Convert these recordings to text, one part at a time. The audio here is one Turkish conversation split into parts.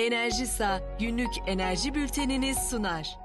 Enerjisa günlük enerji bültenini sunar.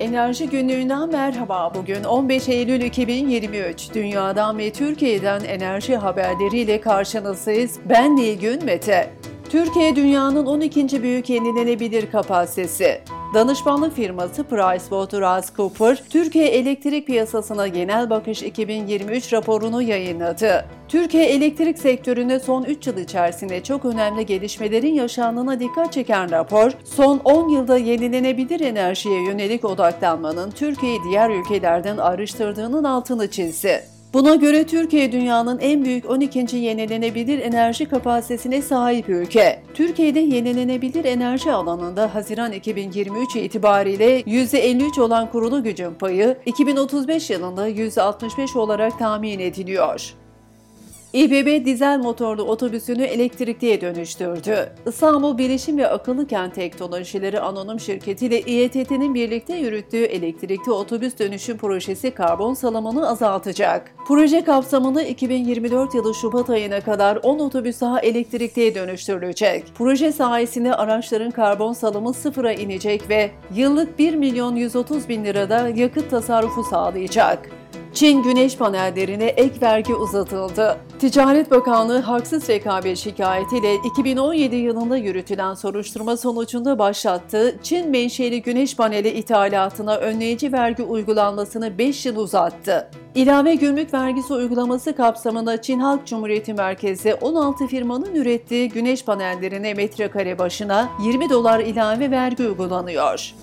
Enerji günlüğünden merhaba. Bugün 15 Eylül 2023. Dünyadan ve Türkiye'den enerji haberleriyle karşınızdayız. Ben Nilgün Mete. Türkiye dünyanın 12. büyük yenilenebilir kapasitesi. Danışmanlık firması PricewaterhouseCoopers, Türkiye elektrik piyasasına genel bakış 2023 raporunu yayınladı. Türkiye elektrik sektöründe son 3 yıl içerisinde çok önemli gelişmelerin yaşandığına dikkat çeken rapor, son 10 yılda yenilenebilir enerjiye yönelik odaklanmanın Türkiye'yi diğer ülkelerden ayrıştırdığının altını çizdi. Buna göre Türkiye dünyanın en büyük 12. yenilenebilir enerji kapasitesine sahip ülke. Türkiye'de yenilenebilir enerji alanında Haziran 2023 itibariyle %53 olan kurulu gücün payı 2035 yılında %65 olarak tahmin ediliyor. İBB dizel motorlu otobüsünü elektrikliye dönüştürdü. İstanbul Bilişim ve Akıllı Kent Teknolojileri Anonim Şirketi ile İETT'nin birlikte yürüttüğü elektrikli otobüs dönüşüm projesi karbon salımını azaltacak. Proje kapsamında 2024 yılı Şubat ayına kadar 10 otobüs daha elektrikliye dönüştürülecek. Proje sayesinde araçların karbon salımı sıfıra inecek ve yıllık 1 milyon 130 bin lirada yakıt tasarrufu sağlayacak. Çin güneş panellerine ek vergi uzatıldı. Ticaret Bakanlığı haksız rekabet şikayetiyle 2017 yılında yürütülen soruşturma sonucunda başlattığı Çin menşeli güneş paneli ithalatına önleyici vergi uygulanmasını 5 yıl uzattı. İlave gümrük vergisi uygulaması kapsamında Çin Halk Cumhuriyeti merkezi 16 firmanın ürettiği güneş panellerine metrekare başına 20 dolar ilave vergi uygulanıyor.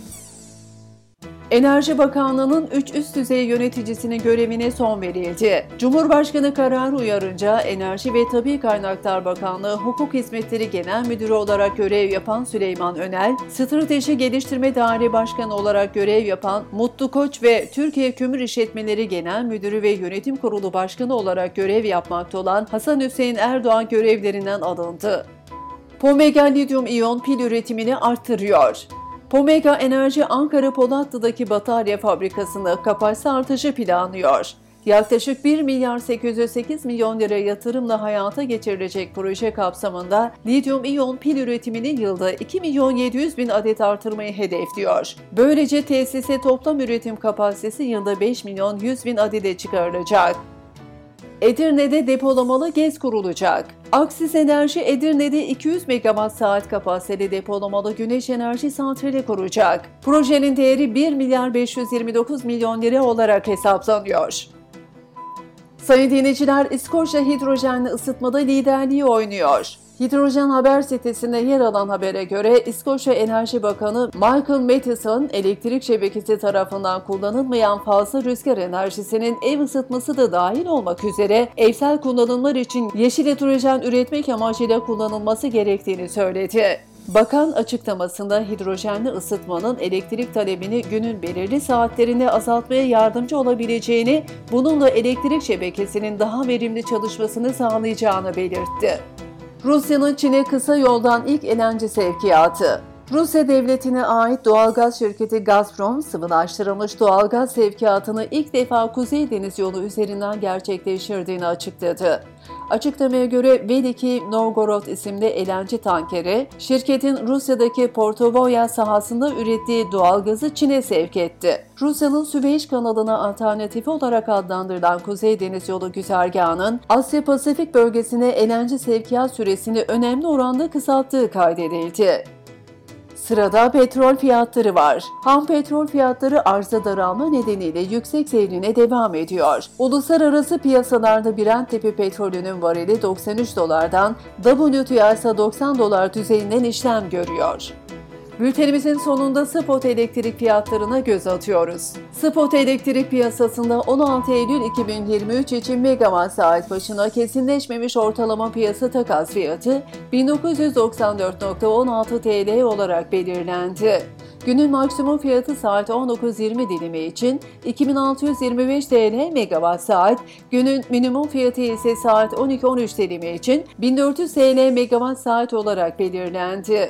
Enerji Bakanlığı'nın 3 üst düzey yöneticisinin görevine son verildi. Cumhurbaşkanı kararı uyarınca Enerji ve Tabi Kaynaklar Bakanlığı Hukuk Hizmetleri Genel Müdürü olarak görev yapan Süleyman Önel, Strateji Geliştirme Daire Başkanı olarak görev yapan Mutlu Koç ve Türkiye Kömür İşletmeleri Genel Müdürü ve Yönetim Kurulu Başkanı olarak görev yapmakta olan Hasan Hüseyin Erdoğan görevlerinden alındı. Pomega lityum iyon pil üretimini arttırıyor. Pomega Enerji Ankara Polatlı'daki batarya fabrikasında kapasite artışı planlıyor. Yaklaşık 1 milyar 808 milyon lira yatırımla hayata geçirilecek proje kapsamında lityum iyon pil üretimini yılda 2 milyon 700 bin adet artırmayı hedefliyor. Böylece tesise toplam üretim kapasitesi yılda 5 milyon 100 bin adede çıkarılacak. Edirne'de depolamalı GEZ kurulacak. Aksis Enerji Edirne'de 200 megawatt saat kapasiteli depolamalı güneş enerji santrali kuracak. Projenin değeri 1 milyar 529 milyon lira olarak hesaplanıyor. Sayın dinleyiciler, İskoçya hidrojenli ısıtmada liderliği oynuyor. Hidrojen Haber sitesinde yer alan habere göre İskoçya Enerji Bakanı Michael Matheson, elektrik şebekesi tarafından kullanılmayan fazla rüzgar enerjisinin ev ısıtması da dahil olmak üzere evsel kullanımlar için yeşil hidrojen üretmek amacıyla kullanılması gerektiğini söyledi. Bakan açıklamasında hidrojenli ısıtmanın elektrik talebini günün belirli saatlerinde azaltmaya yardımcı olabileceğini, bununla elektrik şebekesinin daha verimli çalışmasını sağlayacağını belirtti. Rusya'nın Çin'e kısa yoldan ilk elenci sevkiyatı. Rusya devletine ait doğalgaz şirketi Gazprom, sıvılaştırılmış doğalgaz sevkiyatını ilk defa Kuzey Deniz yolu üzerinden gerçekleştirdiğini açıkladı. Açıklamaya göre Veliki Novgorod isimli elenci tankeri, şirketin Rusya'daki Portovoya sahasında ürettiği doğalgazı Çin'e sevk etti. Rusya'nın Süveyş kanalına alternatifi olarak adlandırılan Kuzey Deniz Yolu güzergahının Asya Pasifik bölgesine elenci sevkiyat süresini önemli oranda kısalttığı kaydedildi. Sırada petrol fiyatları var. Ham petrol fiyatları arza daralma nedeniyle yüksek seyrine devam ediyor. Uluslararası piyasalarda Brent tipi petrolünün varili 93 dolardan, WTI ise 90 dolar düzeyinden işlem görüyor. Bültenimizin sonunda spot elektrik fiyatlarına göz atıyoruz. Spot elektrik piyasasında 16 Eylül 2023 için megawatt saat başına kesinleşmemiş ortalama piyasa takas fiyatı 1994.16 TL olarak belirlendi. Günün maksimum fiyatı saat 19.20 dilimi için 2625 TL megawatt saat, günün minimum fiyatı ise saat 12.13 dilimi için 1400 TL megawatt saat olarak belirlendi.